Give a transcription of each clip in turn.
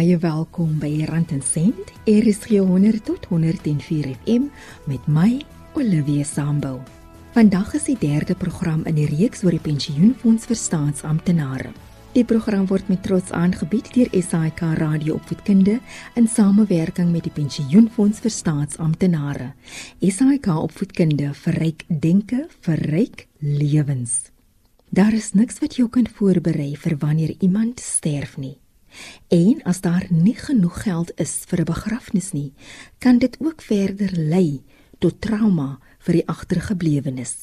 Baie welkom by Rand en Sent, RSG 100 tot 104 FM met my Olivia Sambul. Vandag is die derde program in die reeks oor die pensioenfonds vir staatsamptenare. Die program word met trots aangebied deur SAK Radio Opvoedkunde in samewerking met die Pensioenfonds vir Staatsamptenare. SAK Opvoedkunde verryk denke, verryk lewens. Daar is niks wat jou kan voorberei vir wanneer iemand sterf nie. En as daar nie genoeg geld is vir 'n begrafnis nie, kan dit ook verder lei tot trauma vir die agtergeblewenes.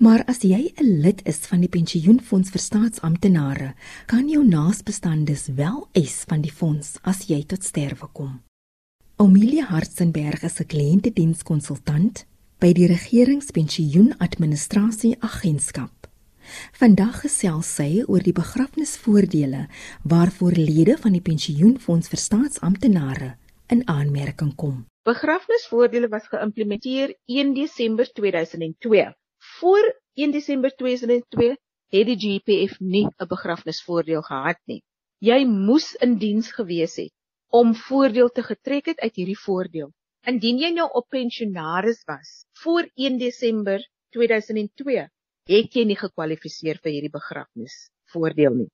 Maar as jy 'n lid is van die pensioenfonds vir staatsamptenare, kan jou naasbestandes wel eis van die fonds as jy tot sterwe kom. Amelia Hartzenberg is 'n kliëntedienskonsultant by die regeringspensioenadministrasie agentskap. Vandag gesels sy oor die begrafnisvoordele waarvoor lede van die pensioenfonds vir staatsamptenare in aanmerking kom. Begrafnisvoordele was geïmplementeer 1 Desember 2002. Voor 1 Desember 2002 het die GPF nie 'n begrafnisvoordeel gehad nie. Jy moes in diens gewees het om voordeel te getrek het uit hierdie voordeel. Indien jy nou op pensionaris was voor 1 Desember 2002, het jy nie gekwalifiseer vir hierdie begrafnis voordeel nie.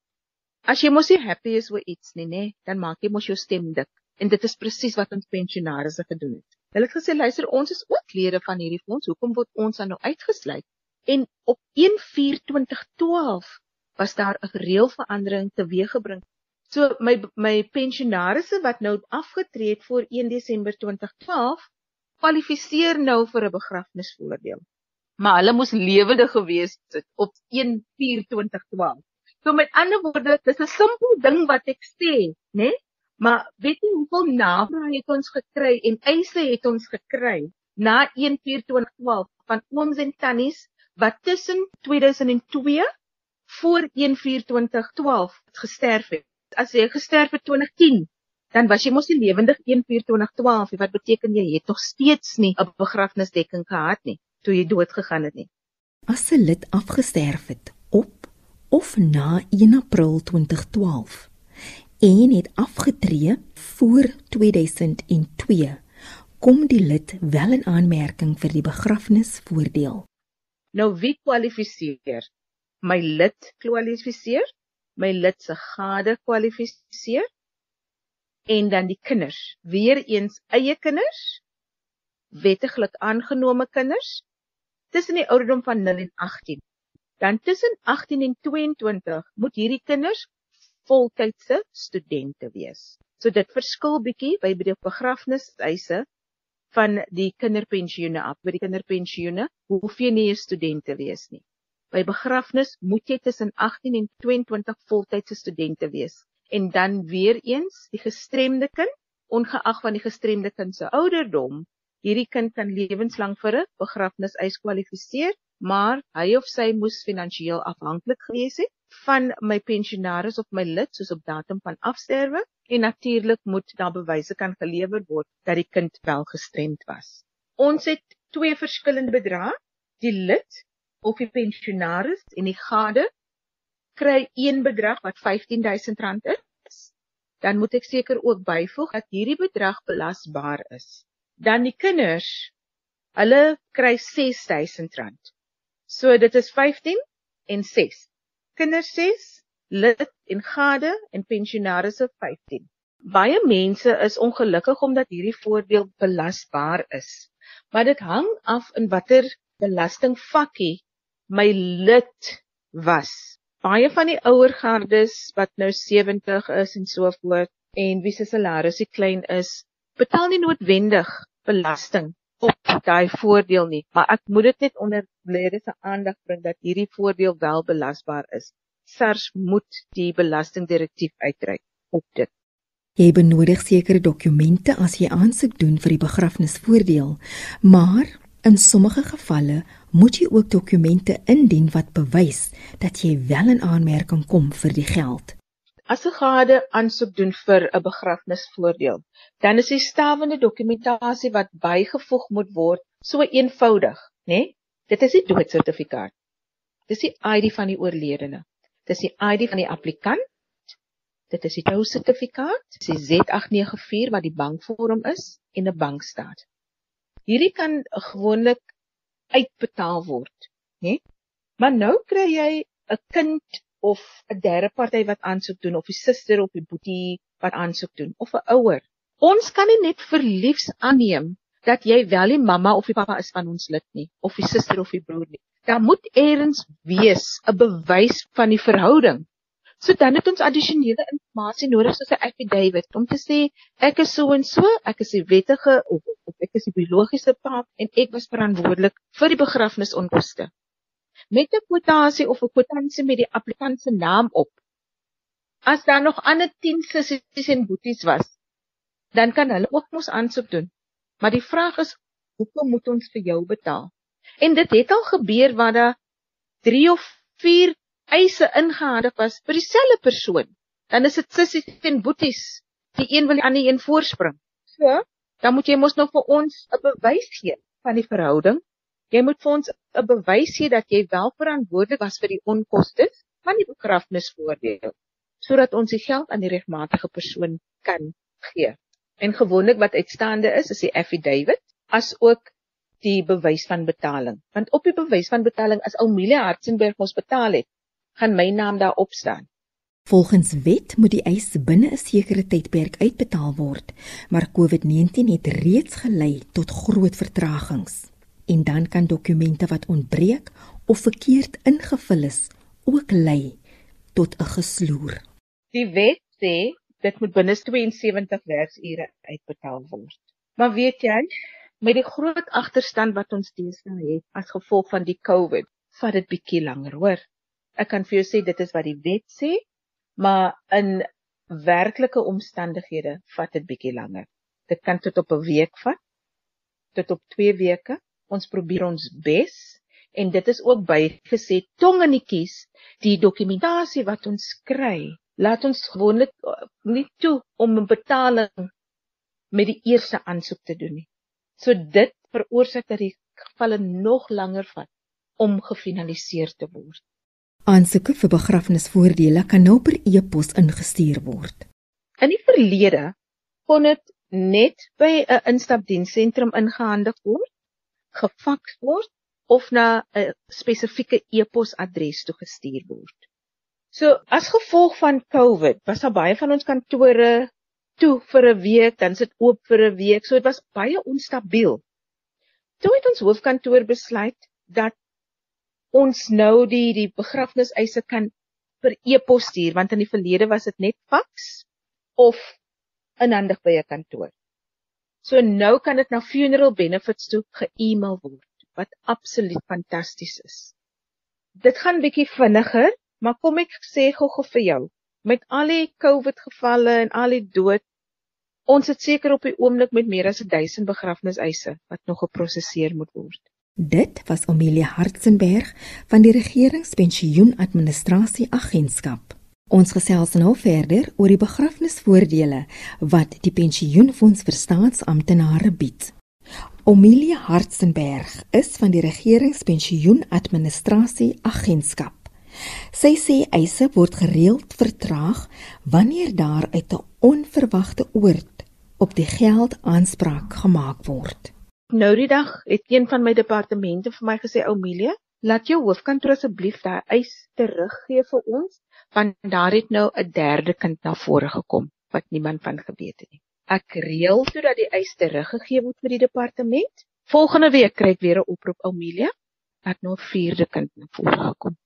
As jy mos nie happy is oor iets nie, nê, dan maak jy mos jou stem dik. En dit is presies wat ons pensionaars gedoen het. Hulle het gesê, luister, ons is ook lede van hierdie fonds. Hoekom word ons dan nou uitgesluit? En op 1/4/2012 was daar 'n reëlverandering teweeggebring. So my my pensionaars wat nou afgetree het voor 1 Desember 2012 kwalifiseer nou vir 'n begrafnisvoordeel maar hulle moes lewendig gewees het op 1/4/2012. So met ander woorde, dis 'n simpel ding wat ek sê, né? Maar weet jy hoeveel navrae het ons gekry en eise het ons gekry na 1/4/2012 van ooms en tannies wat tussen 2002 voor 1/4/2012 gesterf het. As jy gesterf het 2010 dan was jy mos nie lewendig 1/4/2012 nie. Wat beteken jy het nog steeds nie 'n begrafnisdekking gehad nie toe jy dood gegaan het nie. As 'n lid afgesterf het op of na 1 April 2012 en het afgetree voor 2002, kom die lid wel in aanmerking vir die begrafnisvoordeel. Nou wie kwalifiseer? My lid kwalifiseer, my lid se gade kwalifiseer en dan die kinders. Weereens eie kinders, wettiglik aangenome kinders tussen die ouderdom van 0 en 18. Dan tussen 18 en 22 moet hierdie kinders voltydse studente wees. So dit verskil bietjie by die begrafnishuise van die kinderpensioene af. By die kinderpensioene hoef jy nie 'n student te wees nie. By begrafnis moet jy tussen 18 en 22 voltydse studente wees. En dan weer eens die gestremde kind, ongeag van die gestremde kind se ouderdom, hierdie kind kan lewenslank vir 'n begrafnis eis kwalifiseer, maar hy of sy moes finansiëel afhanklik gewees het van my pensionaris of my lid soos op datum van afsterwe en natuurlik moet daar bewyse kan gelewer word dat die kind wel gestremd was. Ons het twee verskillende bedrae. Die lid of die pensionaris en die gade kry een bedrag wat R15000 is. Dan moet ek seker ook byvoeg dat hierdie bedrag belasbaar is dan die kinders hulle kry R6000. So dit is 15 en 6. Kinders 6, lid en gade en pensionaars 15. Baie mense is ongelukkig omdat hierdie voordeel belasbaar is. Maar dit hang af in watter belastingvakkie my lid was. Baie van die ouer gardes wat nou 70 is en so voort en wie se salarisie klein is, betaal nie noodwendig belasting op daai voordeel nie, maar ek moet dit net onder lede se aandag bring dat hierdie voordeel wel belasbaar is. SARS moet die belastingdirektief uitreik op dit. Jy benodig sekere dokumente as jy aansoek doen vir die begrafnisvoordeel, maar in sommige gevalle moet jy ook dokumente indien wat bewys dat jy wel in aanmerking kom vir die geld. As 'n gade aansoek doen vir 'n begrafnisvoordeel, dan is die stawende dokumentasie wat bygevoeg moet word so eenvoudig, né? Nee? Dit is die doodsertifikaat. Dis die ID van die oorledene. Dis die ID van die applikant Dit is die tou sertifikaat, dis die Z894 wat die bankvorm is en 'n bankstaat. Hierdie kan gewoonlik uitbetaal word, né? Maar nou kry jy 'n kind of 'n derde party wat aansoek doen of 'n suster of 'n boetie wat aansoek doen of 'n ouer. Ons kan nie net verliefs aanneem dat jy wel die mamma of die pappa is van ons lid nie of die suster of die broer nie. Daar moet eers wees 'n bewys van die verhouding. So dan het ons addisionele inligting nodig soos 'n affidavit om te sê ek is so en so, ek is die wettige of, of ek is die biologiese pa en ek was verantwoordelik vir die begrafnisonkoste met 'n kwotasie of 'n kwitansie met die applikant se naam op. As daar nog ander 10 sissies en boeties was, dan kan hulle ook mos aansoek doen. Maar die vraag is, hoekom moet ons vir jou betaal? En dit het al gebeur waar daar 3 of 4 eise ingehandig was vir dieselfde persoon. Dan is dit sissies en boeties. Die een wil die ander een voorspring. So, dan moet jy mos nog vir ons 'n bewys gee van die verhouding Jy moet vir ons 'n bewys gee dat jy wel verantwoordelik was vir die onkoste van die begrafnisvoordeel sodat ons die geld aan die regmatige persoon kan gee. En gewoonlik wat uitstaande is, is die affidavit as ook die bewys van betaling. Want op die bewys van betaling as Amelia Hartzenberg ons betaal het, gaan my naam daarop staan. Volgens wet moet die eis binne 'n sekere tydperk uitbetaal word, maar COVID-19 het reeds gelei tot groot vertragings en dan kan dokumente wat ontbreek of verkeerd ingevul is ook lei tot 'n gesloer. Die wet sê dit moet binne 72 werksure uitbetaal word. Maar weet jy, met die groot agterstand wat ons deesdae het as gevolg van die COVID, vat dit bietjie langer, hoor. Ek kan vir jou sê dit is wat die wet sê, maar in werklike omstandighede vat dit bietjie langer. Dit kan tot op 'n week vat, tot op 2 weke ons probeer ons bes en dit is ook bygesê tong in die kies die dokumentasie wat ons kry laat ons gewoonlik uh, nie toe om 'n betaling met die eerste aansoek te doen nie. So dit veroorsaak dat die gevalle nog langer vat om gefinaliseer te word. Aansoeke vir begrafnisvoordele kan nou per e-pos ingestuur word. In die verlede kon dit net by 'n instapdiensentrum ingehandig word gefaks word of na 'n spesifieke e-posadres toe gestuur word. So as gevolg van COVID was daar baie van ons kantore toe vir 'n week, dan sit oop vir 'n week. So dit was baie onstabiel. Toe het ons hoofkantoor besluit dat ons nou die die begrafniseise kan per e-pos stuur want in die verlede was dit net faks of inhandig by 'n kantoor. So nou kan dit na funeral benefits toe ge-email word wat absoluut fantasties is. Dit gaan bietjie vinniger, maar kom ek sê gou-gou vir jou, met al die COVID gevalle en al die dood, ons het seker op die oomblik met meer as 1000 begrafniseise wat nog geprosesseer moet word. Dit was Amelia Hartzenberg van die Regeringspensioenadministrasie Agentskap. Ons gesels nou verder oor die begrafnisvoordele wat die pensioenfonds vir staatsamptenare bied. Omilia Hartzenberg is van die regeringspensioenadministrasie agentskap. Sy sê eise word gereeld vertraag wanneer daar uit 'n onverwagte oord op die geld aanspraak gemaak word. Nou die dag het een van my departemente vir my gesê Omilia, laat jou hoofkantoor asseblief daai eis teruggee vir ons want daar het nou 'n derde kind na vore gekom wat niemand van geweet het nie. Ek reël sodat die eis teruggegee word vir die departement. Volgende week kry ek weer 'n oproep Amelia dat nou 'n vierde kind na vore gekom.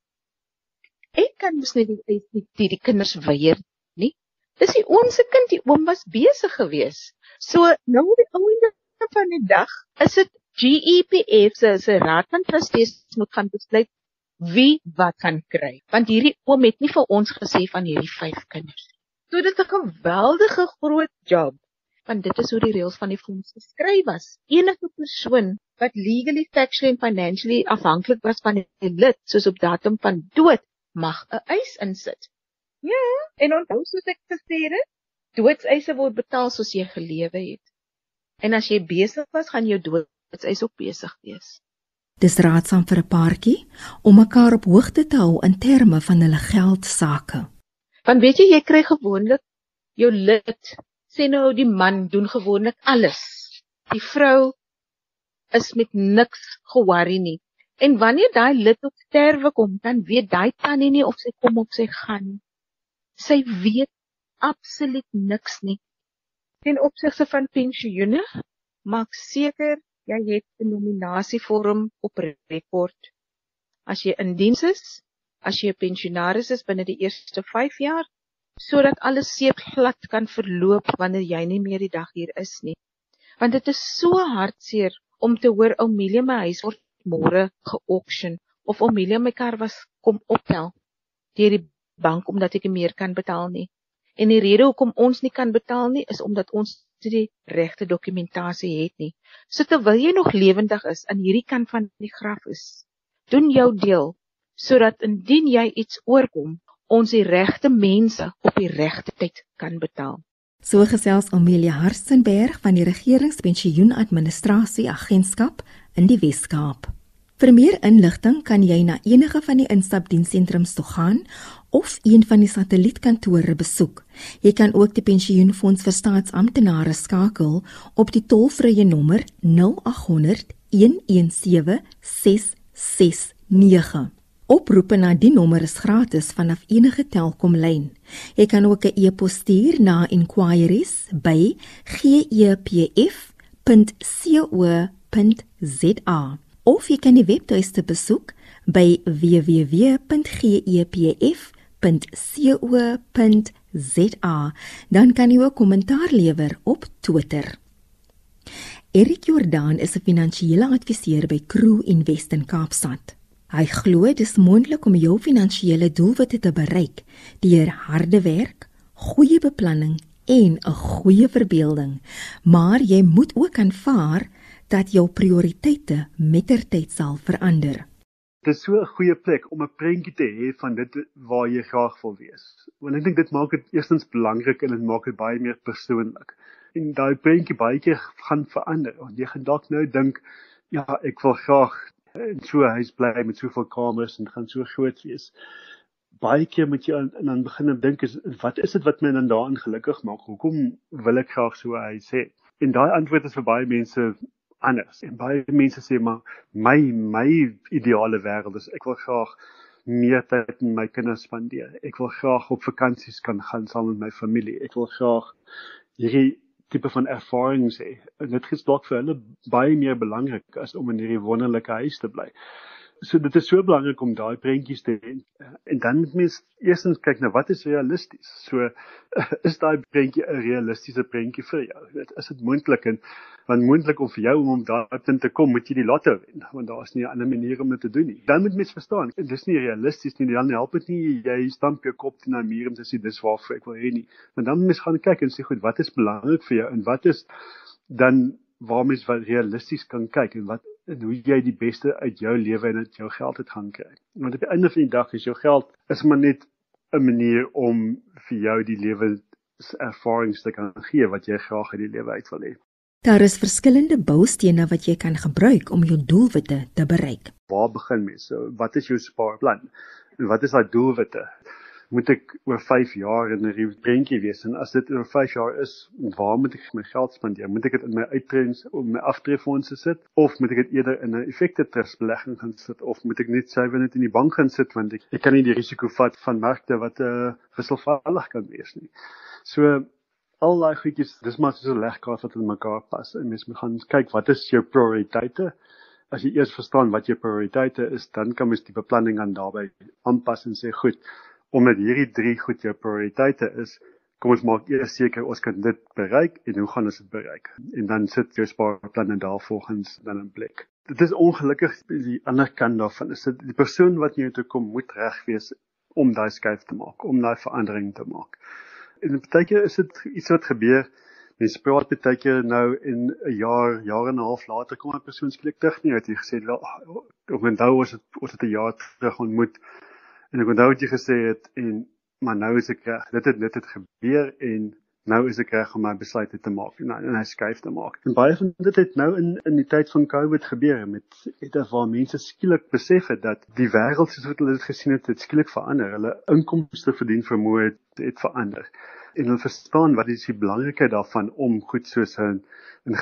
Ek kan mos net die nie die, die kinders weier nie. Dis die onsse kind, die oom was besig geweest. So nou op die einde van die dag is dit GEPF se se raad van trustees moet gaan besluit wie wat kan kry. Want hierdie oom het nie vir ons gesê van hierdie vyf kinders. So dit is 'n geweldige groot job. Want dit is hoe die reëls van die fonds geskryf was. Enige persoon wat legally, factually and financially afhanklik was van 'n lid soos op datum van dood mag 'n eis insit. Ja, en onthou soos ek gesê het, doodseise word betaal soos jy gelewe het. En as jy besig was, gaan jou doodseis ook besig wees. Dis raadsaam vir 'n paartjie om mekaar op hoogte te hou in terme van hulle geld sake. Want weet jy, jy kry gewoonlik jou lid sê nou die man doen gewoonlik alles. Die vrou is met niks ge-worry nie. En wanneer daai lid op sterwe kom, dan weet daai tannie nie of sy kom of sy gaan. Sy weet absoluut niks nie. Ten opsigte van pensioene, maak seker jy het 'n nominasievorm op rekord. As jy in diens is, as jy 'n pensionaris is binne die eerste 5 jaar, sodat alles seep glad kan verloop wanneer jy nie meer die dag hier is nie. Want dit is so hartseer om te hoor Omelia my huis word môre geauction of Omelia my kar was kom optel deur die bank omdat ek nie meer kan betaal nie. En die rede hoekom ons nie kan betaal nie is omdat ons die regte dokumentasie het nie. So terwyl jy nog lewendig is aan hierdie kant van die graf is, doen jou deel sodat indien jy iets oorkom, ons die regte mense op die regte tyd kan betaal. So gesels Amelia Harstenberg van die Regeringspensioenadministrasie Agentskap in die Wes-Kaap. Vir meer inligting kan jy na enige van die instapdienssentrums toe gaan of een van die satellietkantore besoek. Jy kan ook die pensioenfonds vir staatsamptenare skakel op die tollvrye nommer 0800 117 669. Oproepe na die nommer is gratis vanaf enige Telkom lyn. Jy kan ook 'n e-pos stuur na inquiries@gepf.co.za of jy kan die webtuiste besoek by www.gepf.co.za. Dan kan jy ook kommentaar lewer op Twitter. Erik Jordaan is 'n finansiële adviseur by Crew Invest in Kaapstad. Hy glo dit is moontlik om jou finansiële doelwitte te bereik deur harde werk, goeie beplanning en 'n goeie verbeelding. Maar jy moet ook aanvaar dat jou prioriteite mettertyd sal verander. Dit is so 'n goeie plek om 'n prentjie te hê van dit waar jy graag wil wees. Want ek dink dit maak dit eerstens belangrik en dit maak dit baie meer persoonlik. En daai prentjie baie keer gaan verander. Want jy gaan dalk nou dink, ja, ek wil graag in so 'n huis bly met soveel kamers en gaan so groot wees. Baie keer moet jy aan dan begin dink is wat is dit wat my dan daarin gelukkig maak? Hoekom wil ek graag so 'n huis hê? En daai antwoord is vir baie mense anders. En baie mense sê maar my my ideale wêreld is ek wil graag meer tyd met my kinders spandeer. Ek wil graag op vakansies kan gaan saam met my familie. Ek wil graag hierdie tipe van ervarings hê. En dit is dalk vir hulle baie meer belangrik as om in hierdie wonderlike huis te bly. So dit is so belangrik om daai prentjies te hê. En dan moet mens eerstens kyk na wat is realisties. So is daai prentjie 'n realistiese prentjie vir jou? Dit is dit moontlik en want moontlik om vir jou om daar te kom, moet jy die lotto wen, want daar is nie 'n ander manier om dit te doen nie. Dan moet mens verstaan, dit is nie realisties nie. Dan help dit nie jy stamp jou kop teen 'n muur en sê dis waarvoor ek wil hê nie. Want dan moet mens gaan kyk en sê goed, wat is belangrik vir jou en wat is dan waar mens wat realisties kan kyk en wat en hoe jy die beste uit jou lewe en uit jou geld het gaan kry. Want op die einde van die dag is jou geld is maar net 'n manier om vir jou die lewe ervarings te kan gee wat jy graag uit die lewe uit wil hê. Daar is verskillende boustene wat jy kan gebruik om jou doelwitte te bereik. Waar begin mens? So, wat is jou spaarplan? En wat is daai doelwitte? Moet ek oor 5 jaar in 'n prentjie wees en as dit oor 5 jaar is, waar moet ek my geld spandeer? Moet ek dit in my uittrends of my aftreefondse sit of moet ek dit eerder in 'n effekte trust belegging gaan sit of moet ek net suiwer net in die bank gaan sit want ek, ek kan nie die risiko vat van markte wat 'n uh, wisselvallig kan wees nie. So al daai goedjies, dis maar so 'n legkaart wat in mekaar pas en mens moet gaan kyk wat is jou prioriteite? As jy eers verstaan wat jou prioriteite is, dan kan mens die beplanning aan daarbey aanpas en sê goed, omdat hierdie drie goed jou prioriteite is, kom ons maak eers seker ons kan dit bereik en hoe gaan ons dit bereik? En dan sit jou spaarplanne daarvolgens dan in plek. Dit is ongelukkig die ander kant daarvan is dit die persoon wat jy toe kom moet reg wees om daai skuif te maak, om daai verandering te maak. En baie keer is dit iets wat gebeur Mens praat baie keer nou in 'n jaar, jaar en 'n half later kom 'n persoon skielik terug nie wat jy gesê het wel, ek onthou ons het ons het 'n jaar terug ontmoet En ek onthou wat jy gesê het en maar nou is ek reg. Dit het dit het gebeur en nou is ek reg om my besluite te maak en en hy skuif te maak. En baie van dit het nou in in die tyd van Covid gebeur met het er waar mense skielik besef het dat die wêreld soos wat hulle dit gesien het, het skielik verander. Hulle inkomste verdien vermoë het, het verander. En hulle verstaan wat is die belangrikheid daarvan om goed soos 'n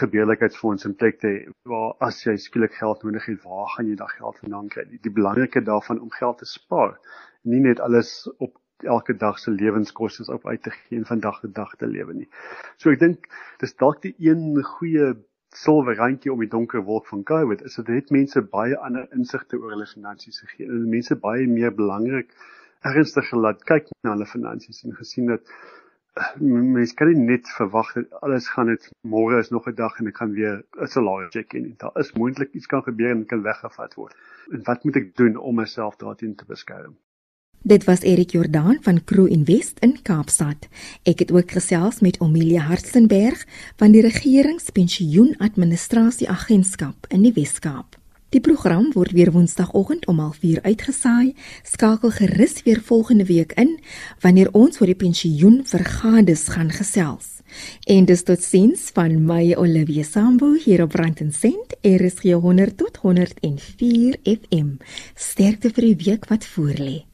gebeurlikheidsfonds in plek te hê waar as jy skielik geld nodig het, waar gaan jy daai geld vandaan kry? Die, die belangrikheid daarvan om geld te spaar, nie net alles op elke dag se lewenskoste op uit te gee en van dag tot dag te lewe nie. So ek dink dis dalk die een goeie silwer randjie om die donker wolk van COVID is dit het mense baie ander insigte oor hulle finansies gegee en mense baie meer belangrik ernstig laat kyk na hulle finansies en gesien dat mense kan nie net verwag dat alles gaan net môre is nog 'n dag en ek kan weer 'n salaris check in. Daar is moontlik iets kan gebeur en kan weggevat word. En wat moet ek doen om myself daarteen te beskerm? Dit was Erik Jordaan van Crew Invest in Kaapstad. Ek het ook gesels met Omilia Hartzenberg van die Regeringspensioenadministrasie Agentskap in die Wes-Kaap. Die program word weer Woensdagoggend om 04:30 uitgesaai. Skakel gerus weer volgende week in wanneer ons oor die pensioenvergades gaan gesels. En dis tot sins van my Olivia Sambu hier op Brandon Cent, RSG 100 tot 104 FM. Sterkte vir die week wat voorlê.